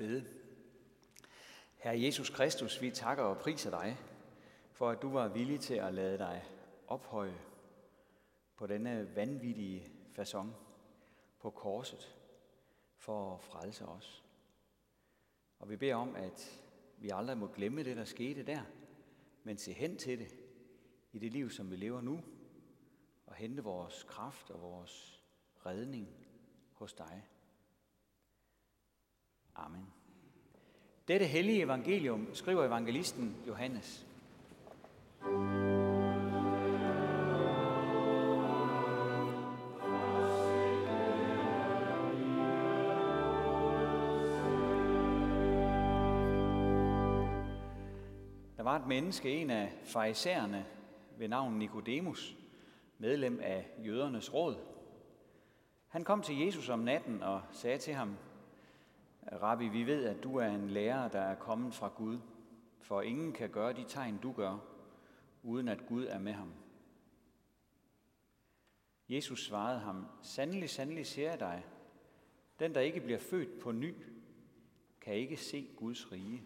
bede. Herre Jesus Kristus, vi takker og priser dig, for at du var villig til at lade dig ophøje på denne vanvittige façon på korset for at frelse os. Og vi beder om, at vi aldrig må glemme det, der skete der, men se hen til det i det liv, som vi lever nu, og hente vores kraft og vores redning hos dig. Amen. Dette hellige evangelium skriver evangelisten Johannes. Der var et menneske, en af farisæerne ved navn Nikodemus, medlem af jødernes råd. Han kom til Jesus om natten og sagde til ham, Rabbi, vi ved, at du er en lærer, der er kommet fra Gud, for ingen kan gøre de tegn, du gør, uden at Gud er med ham. Jesus svarede ham, Sandelig, sandelig siger jeg dig, den, der ikke bliver født på ny, kan ikke se Guds rige.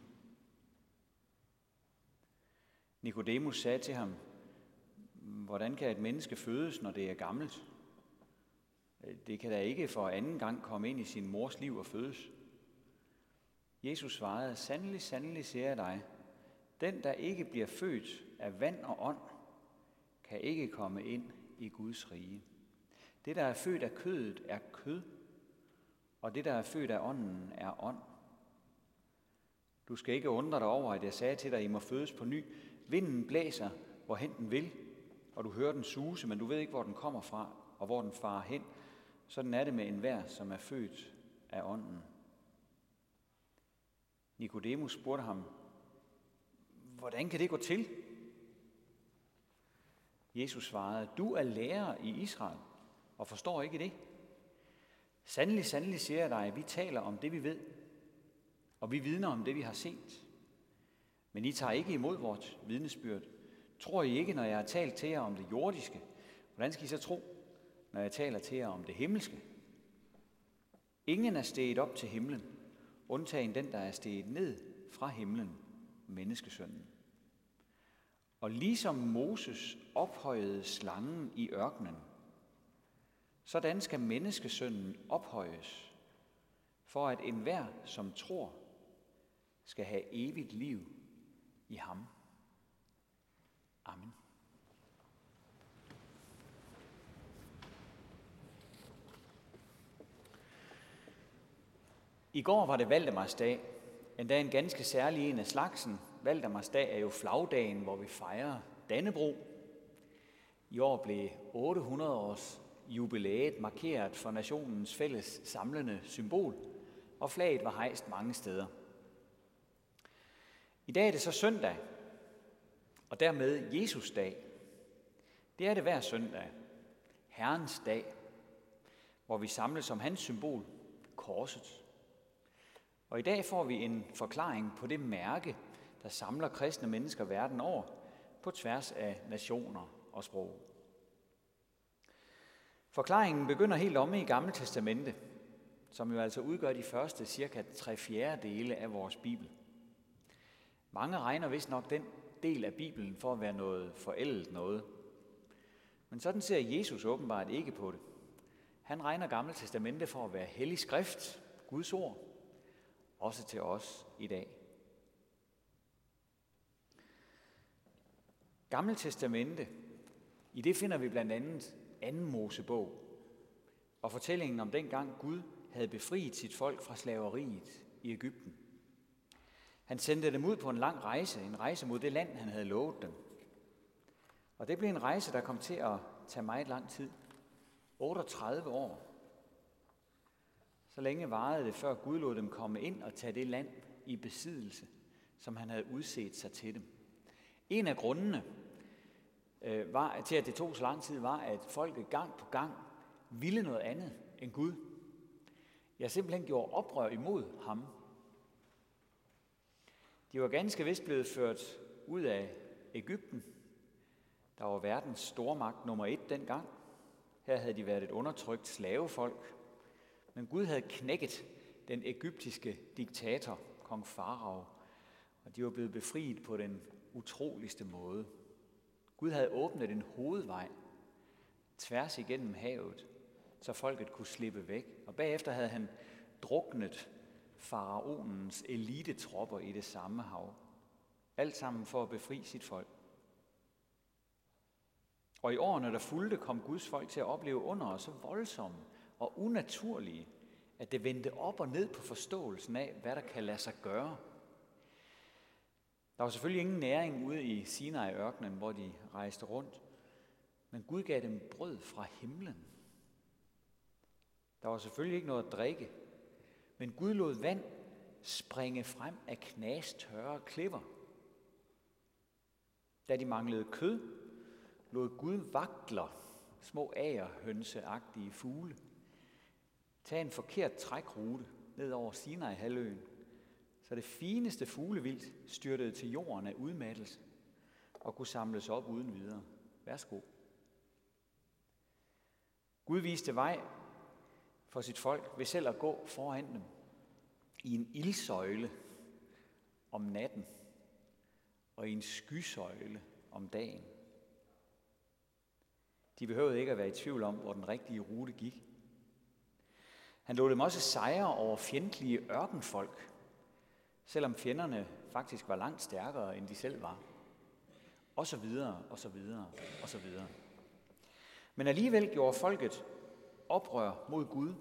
Nikodemus sagde til ham, Hvordan kan et menneske fødes, når det er gammelt? Det kan da ikke for anden gang komme ind i sin mors liv og fødes. Jesus svarede, Sandelig, sandelig siger jeg dig, den, der ikke bliver født af vand og ånd, kan ikke komme ind i Guds rige. Det, der er født af kødet, er kød, og det, der er født af ånden, er ånd. Du skal ikke undre dig over, at jeg sagde til dig, at I må fødes på ny. Vinden blæser, hvorhen den vil, og du hører den suse, men du ved ikke, hvor den kommer fra, og hvor den farer hen. Sådan er det med enhver, som er født af ånden. Nikodemus spurgte ham, hvordan kan det gå til? Jesus svarede, du er lærer i Israel og forstår ikke det. Sandelig, sandelig siger jeg dig, at vi taler om det, vi ved, og vi vidner om det, vi har set. Men I tager ikke imod vores vidnesbyrd. Tror I ikke, når jeg har talt til jer om det jordiske? Hvordan skal I så tro, når jeg taler til jer om det himmelske? Ingen er steget op til himlen, undtagen den, der er steget ned fra himlen, menneskesønnen. Og ligesom Moses ophøjede slangen i ørkenen, sådan skal menneskesønnen ophøjes, for at enhver, som tror, skal have evigt liv i ham. Amen. I går var det Valdemarsdag, endda en ganske særlig en af slagsen. Valdemarsdag er jo flagdagen, hvor vi fejrer Dannebro. I år blev 800 års jubilæet markeret for nationens fælles samlende symbol, og flaget var hejst mange steder. I dag er det så søndag, og dermed Jesus dag. Det er det hver søndag, Herrens dag, hvor vi samles om hans symbol, korset. Og i dag får vi en forklaring på det mærke, der samler kristne mennesker verden over på tværs af nationer og sprog. Forklaringen begynder helt omme i Gamle Testamente, som jo altså udgør de første cirka tre fjerdedele af vores Bibel. Mange regner vist nok den del af Bibelen for at være noget forældet noget. Men sådan ser Jesus åbenbart ikke på det. Han regner Gamle Testamente for at være hellig skrift, Guds ord, også til os i dag. Gamle Testamente, i det finder vi blandt andet anden Mosebog og fortællingen om dengang Gud havde befriet sit folk fra slaveriet i Ægypten. Han sendte dem ud på en lang rejse, en rejse mod det land, han havde lovet dem. Og det blev en rejse, der kom til at tage meget lang tid. 38 år. Så længe varede det, før Gud lod dem komme ind og tage det land i besiddelse, som han havde udset sig til dem. En af grundene øh, var, til, at det tog så lang tid, var, at folket gang på gang ville noget andet end Gud. Jeg simpelthen gjorde oprør imod ham. De var ganske vist blevet ført ud af Ægypten, der var verdens stormagt nummer et dengang. Her havde de været et undertrykt slavefolk, men Gud havde knækket den egyptiske diktator, kong Farao, og de var blevet befriet på den utroligste måde. Gud havde åbnet en hovedvej tværs igennem havet, så folket kunne slippe væk. Og bagefter havde han druknet faraonens elitetropper i det samme hav. Alt sammen for at befri sit folk. Og i årene, der fulgte, kom Guds folk til at opleve under så voldsomme og unaturlige, at det vendte op og ned på forståelsen af, hvad der kan lade sig gøre. Der var selvfølgelig ingen næring ude i Sinai-ørkenen, hvor de rejste rundt, men Gud gav dem brød fra himlen. Der var selvfølgelig ikke noget at drikke, men Gud lod vand springe frem af knastørre klipper. Da de manglede kød, lod Gud vakler, små agerhønseagtige fugle, tage en forkert trækrute ned over Sinai-halvøen, så det fineste fuglevildt styrtede til jorden af udmattelse og kunne samles op uden videre. Værsgo. Gud viste vej for sit folk ved selv at gå foran dem i en ildsøjle om natten og i en skysøjle om dagen. De behøvede ikke at være i tvivl om, hvor den rigtige rute gik. Han lod dem også sejre over fjendtlige ørkenfolk, selvom fjenderne faktisk var langt stærkere, end de selv var. Og så videre, og så videre, og så videre. Men alligevel gjorde folket oprør mod Gud,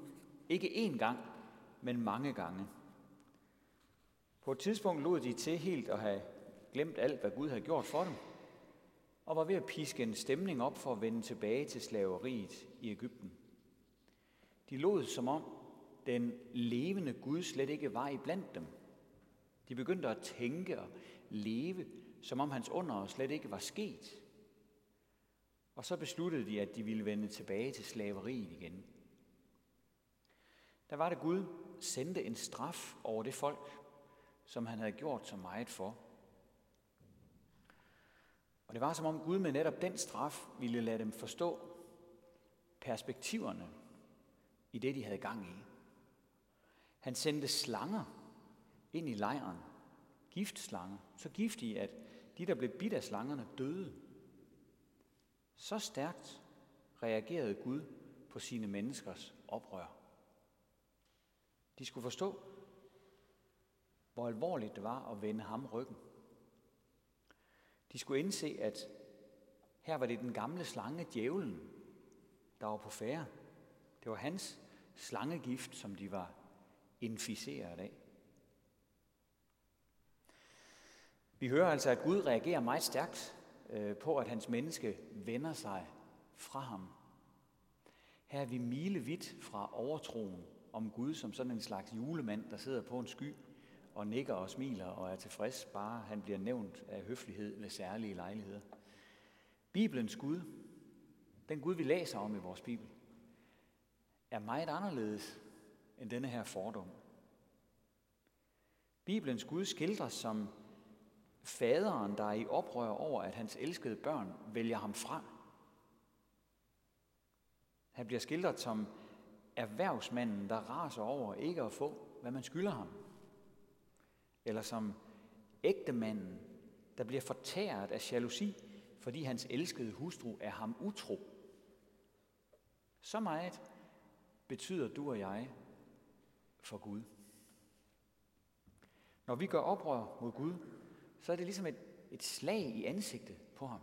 ikke én gang, men mange gange. På et tidspunkt lod de til helt at have glemt alt, hvad Gud havde gjort for dem, og var ved at piske en stemning op for at vende tilbage til slaveriet i Ægypten. De lod som om den levende Gud slet ikke var i blandt dem. De begyndte at tænke og leve, som om hans under slet ikke var sket. Og så besluttede de, at de ville vende tilbage til slaveriet igen. Der var det Gud sendte en straf over det folk, som han havde gjort så meget for. Og det var som om Gud med netop den straf ville lade dem forstå perspektiverne i det, de havde gang i. Han sendte slanger ind i lejren, giftslanger, så giftige, at de, der blev bidt af slangerne, døde. Så stærkt reagerede Gud på sine menneskers oprør. De skulle forstå, hvor alvorligt det var at vende ham ryggen. De skulle indse, at her var det den gamle slange, djævlen, der var på færre. Det var hans slangegift, som de var inficeret af. Vi hører altså, at Gud reagerer meget stærkt øh, på, at hans menneske vender sig fra ham. Her er vi milevidt fra overtroen om Gud som sådan en slags julemand, der sidder på en sky og nikker og smiler og er tilfreds, bare han bliver nævnt af høflighed ved særlige lejligheder. Bibelens Gud, den Gud vi læser om i vores Bibel, er meget anderledes end denne her fordom. Bibelens Gud skildres som faderen, der er i oprør over, at hans elskede børn vælger ham fra. Han bliver skildret som erhvervsmanden, der raser over ikke at få, hvad man skylder ham. Eller som ægtemanden, der bliver fortæret af jalousi, fordi hans elskede hustru er ham utro. Så meget betyder du og jeg for Gud. Når vi gør oprør mod Gud, så er det ligesom et, et slag i ansigtet på ham.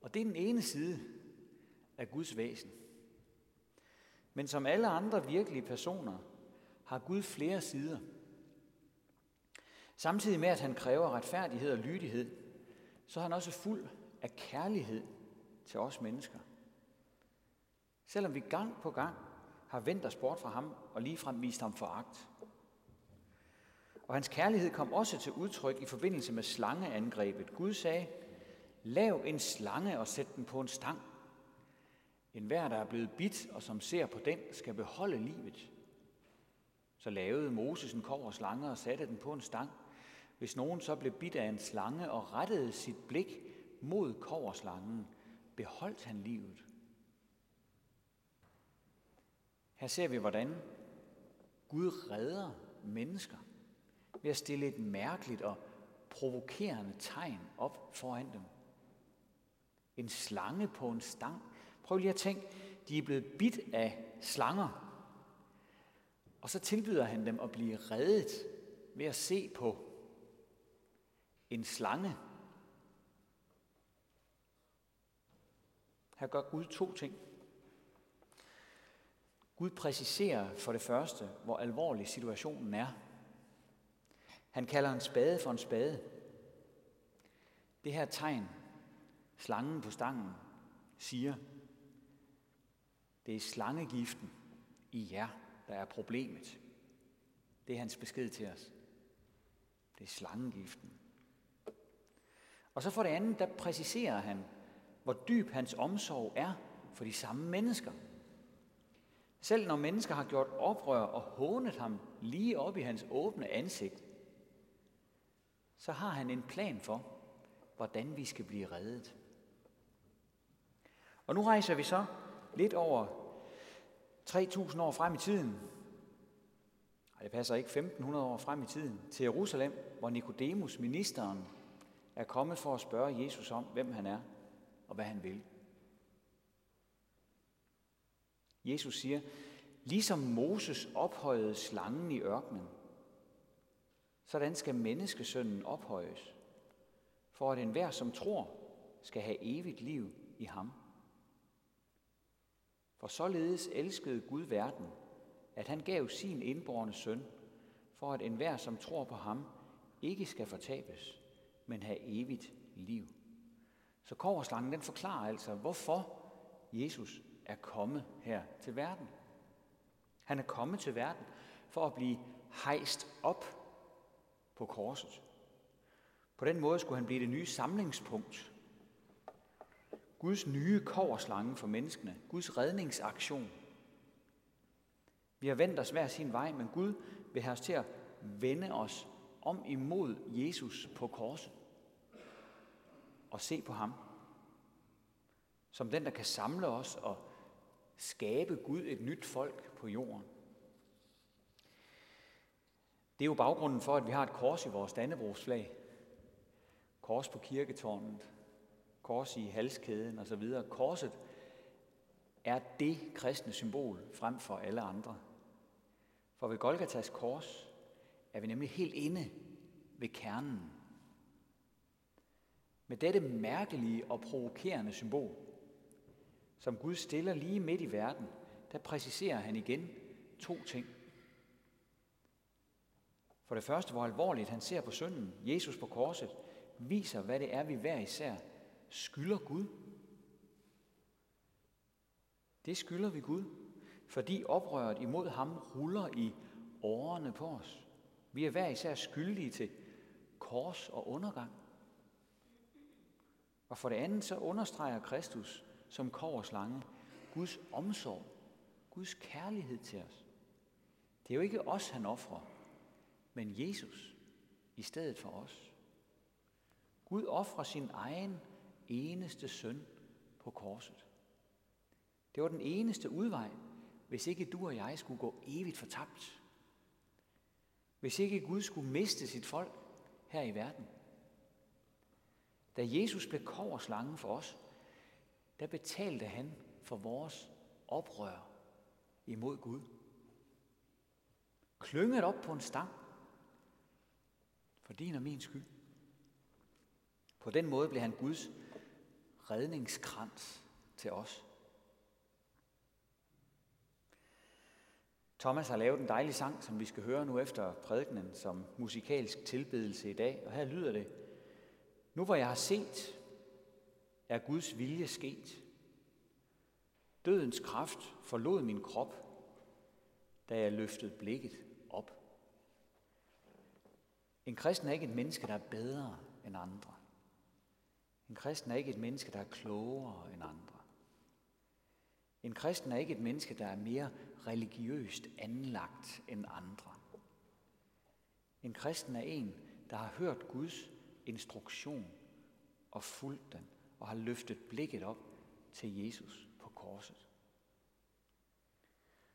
Og det er den ene side af Guds væsen. Men som alle andre virkelige personer, har Gud flere sider. Samtidig med, at han kræver retfærdighed og lydighed, så er han også fuld af kærlighed til os mennesker. Selvom vi gang på gang har vendt os bort fra ham og ligefrem vist ham foragt. Og hans kærlighed kom også til udtryk i forbindelse med slangeangrebet. Gud sagde, lav en slange og sæt den på en stang. En hver, der er blevet bidt og som ser på den, skal beholde livet. Så lavede Moses en kov og slange og satte den på en stang. Hvis nogen så blev bidt af en slange og rettede sit blik mod koverslangen, beholdt han livet. Her ser vi, hvordan Gud redder mennesker ved at stille et mærkeligt og provokerende tegn op foran dem. En slange på en stang. Prøv lige at tænke, de er blevet bidt af slanger. Og så tilbyder han dem at blive reddet ved at se på en slange. Her gør Gud to ting. Gud præciserer for det første, hvor alvorlig situationen er. Han kalder en spade for en spade. Det her tegn, slangen på stangen, siger, det er slangegiften i jer, der er problemet. Det er hans besked til os. Det er slangegiften. Og så for det andet, der præciserer han, hvor dyb hans omsorg er for de samme mennesker. Selv når mennesker har gjort oprør og hånet ham lige op i hans åbne ansigt, så har han en plan for, hvordan vi skal blive reddet. Og nu rejser vi så lidt over 3.000 år frem i tiden, og det passer ikke 1.500 år frem i tiden, til Jerusalem, hvor Nikodemus, ministeren, er kommet for at spørge Jesus om, hvem han er og hvad han vil. Jesus siger, ligesom Moses ophøjede slangen i ørkenen, sådan skal menneskesønnen ophøjes, for at enhver, som tror, skal have evigt liv i ham. For således elskede Gud verden, at han gav sin indborne søn, for at enhver, som tror på ham, ikke skal fortabes, men have evigt liv. Så koverslangen den forklarer altså, hvorfor Jesus er kommet her til verden. Han er kommet til verden for at blive hejst op på korset. På den måde skulle han blive det nye samlingspunkt. Guds nye koverslange for menneskene. Guds redningsaktion. Vi har vendt os hver sin vej, men Gud vil have os til at vende os om imod Jesus på korset. Og se på ham. Som den, der kan samle os og skabe Gud et nyt folk på jorden. Det er jo baggrunden for, at vi har et kors i vores dannebrugsflag. Kors på kirketårnet, kors i halskæden osv. Korset er det kristne symbol frem for alle andre. For ved Golgatas kors er vi nemlig helt inde ved kernen. Med dette mærkelige og provokerende symbol, som Gud stiller lige midt i verden, der præciserer han igen to ting. For det første, hvor alvorligt han ser på synden, Jesus på korset, viser, hvad det er, vi hver især skylder Gud. Det skylder vi Gud, fordi oprøret imod ham ruller i årene på os. Vi er hver især skyldige til kors og undergang. Og for det andet så understreger Kristus som koverslange Guds omsorg, Guds kærlighed til os. Det er jo ikke os, han offrer, men Jesus i stedet for os. Gud offrer sin egen eneste søn på korset. Det var den eneste udvej, hvis ikke du og jeg skulle gå evigt fortabt. Hvis ikke Gud skulle miste sit folk her i verden. Da Jesus blev koverslangen for os, der betalte han for vores oprør imod Gud. Klynget op på en stang for din og min skyld. På den måde blev han Guds redningskrans til os. Thomas har lavet en dejlig sang, som vi skal høre nu efter prædikenen som musikalsk tilbedelse i dag. Og her lyder det, Nu hvor jeg har set, er Guds vilje sket. Dødens kraft forlod min krop, da jeg løftede blikket op. En kristen er ikke et menneske, der er bedre end andre. En kristen er ikke et menneske, der er klogere end andre. En kristen er ikke et menneske, der er mere religiøst anlagt end andre. En kristen er en, der har hørt Guds instruktion og fulgt den og har løftet blikket op til Jesus på korset.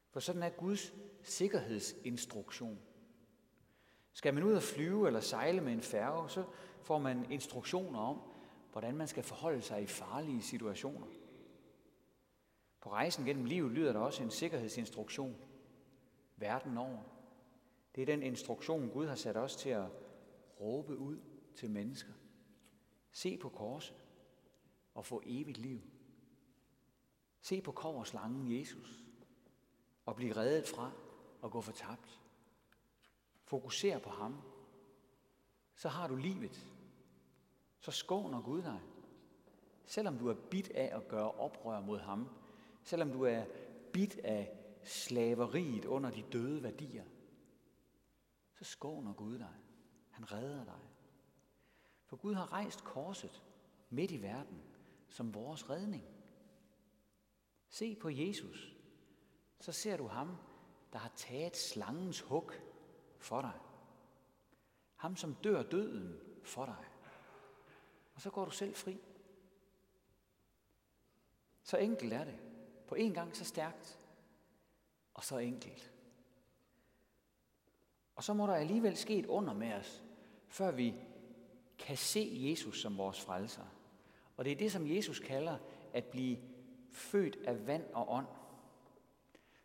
For sådan er Guds sikkerhedsinstruktion. Skal man ud og flyve eller sejle med en færge, så får man instruktioner om, hvordan man skal forholde sig i farlige situationer. På rejsen gennem livet lyder der også en sikkerhedsinstruktion verden over. Det er den instruktion, Gud har sat os til at råbe ud til mennesker. Se på korset og få evigt liv. Se på koverslangen Jesus og blive reddet fra at gå fortabt. Fokuser på ham. Så har du livet. Så skåner Gud dig. Selvom du er bit af at gøre oprør mod ham, selvom du er bit af slaveriet under de døde værdier, så skåner Gud dig. Han redder dig. For Gud har rejst korset midt i verden som vores redning. Se på Jesus, så ser du ham, der har taget slangens hug for dig. Ham, som dør døden for dig. Og så går du selv fri. Så enkelt er det. På en gang så stærkt, og så enkelt. Og så må der alligevel ske et under med os, før vi kan se Jesus som vores frelser. Og det er det, som Jesus kalder at blive født af vand og ånd.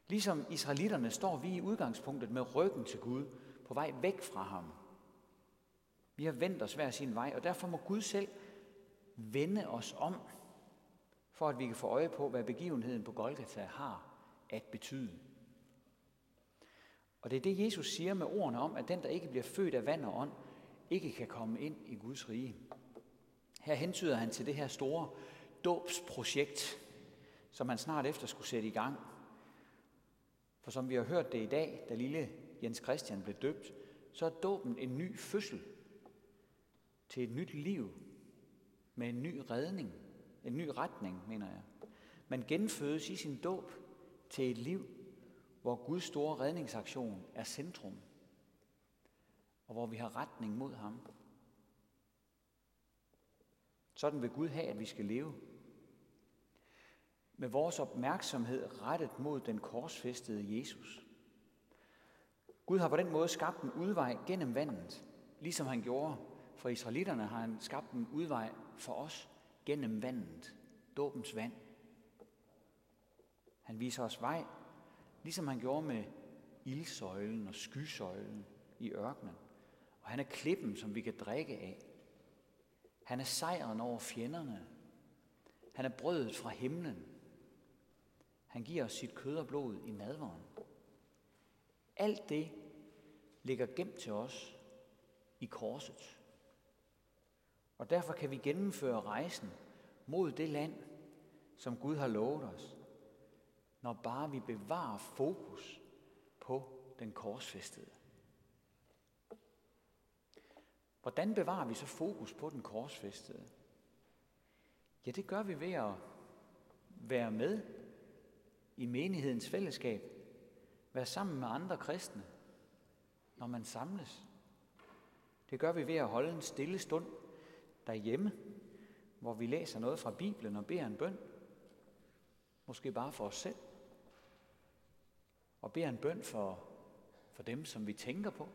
Ligesom israelitterne står vi i udgangspunktet med ryggen til Gud, på vej væk fra ham. Vi har vendt os hver sin vej, og derfor må Gud selv vende os om, for at vi kan få øje på, hvad begivenheden på Golgata har at betyde. Og det er det, Jesus siger med ordene om, at den, der ikke bliver født af vand og ånd, ikke kan komme ind i Guds rige. Her hentyder han til det her store dåbsprojekt, som han snart efter skulle sætte i gang. For som vi har hørt det i dag, da lille Jens Christian blev døbt, så er dåben en ny fødsel til et nyt liv med en ny redning, en ny retning, mener jeg. Man genfødes i sin dåb til et liv, hvor Guds store redningsaktion er centrum, og hvor vi har retning mod ham. Sådan vil Gud have, at vi skal leve. Med vores opmærksomhed rettet mod den korsfæstede Jesus. Gud har på den måde skabt en udvej gennem vandet, ligesom han gjorde for israelitterne har han skabt en udvej for os gennem vandet, dåbens vand. Han viser os vej, ligesom han gjorde med ildsøjlen og skysøjlen i ørkenen. Og han er klippen, som vi kan drikke af. Han er sejren over fjenderne. Han er brødet fra himlen. Han giver os sit kød og blod i nadveren. Alt det ligger gemt til os i korset. Og derfor kan vi gennemføre rejsen mod det land, som Gud har lovet os, når bare vi bevarer fokus på den korsfæstede. Hvordan bevarer vi så fokus på den korsfæstede? Ja, det gør vi ved at være med i menighedens fællesskab. Være sammen med andre kristne, når man samles. Det gør vi ved at holde en stille stund derhjemme, hvor vi læser noget fra Bibelen og beder en bøn. Måske bare for os selv. Og beder en bøn for, for dem, som vi tænker på.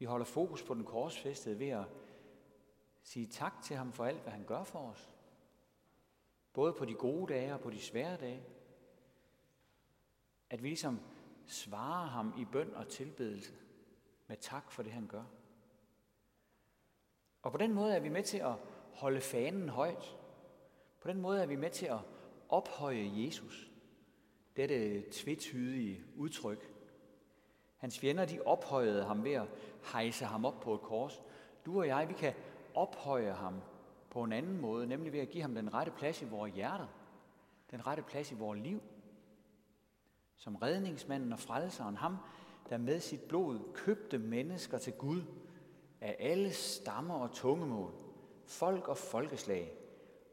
Vi holder fokus på den korsfæstede ved at sige tak til ham for alt, hvad han gør for os. Både på de gode dage og på de svære dage. At vi ligesom svarer ham i bøn og tilbedelse med tak for det, han gør. Og på den måde er vi med til at holde fanen højt. På den måde er vi med til at ophøje Jesus. Dette tvetydige udtryk. Hans fjender, de ophøjede ham ved at hejse ham op på et kors. Du og jeg, vi kan ophøje ham på en anden måde, nemlig ved at give ham den rette plads i vores hjerter. Den rette plads i vores liv. Som redningsmanden og frelseren, ham, der med sit blod købte mennesker til Gud af alle stammer og tungemål, folk og folkeslag,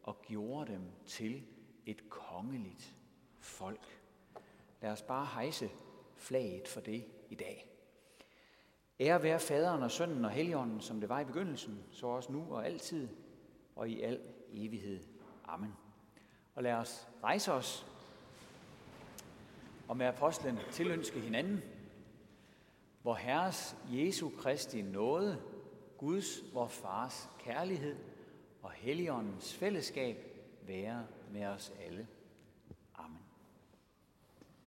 og gjorde dem til et kongeligt folk. Lad os bare hejse flaget for det i dag. Ære være faderen og sønnen og helligånden, som det var i begyndelsen, så også nu og altid og i al evighed. Amen. Og lad os rejse os og med apostlen tilønske hinanden, hvor Herres Jesu Kristi nåde, Guds, vor Fars kærlighed og Helligåndens fællesskab være med os alle.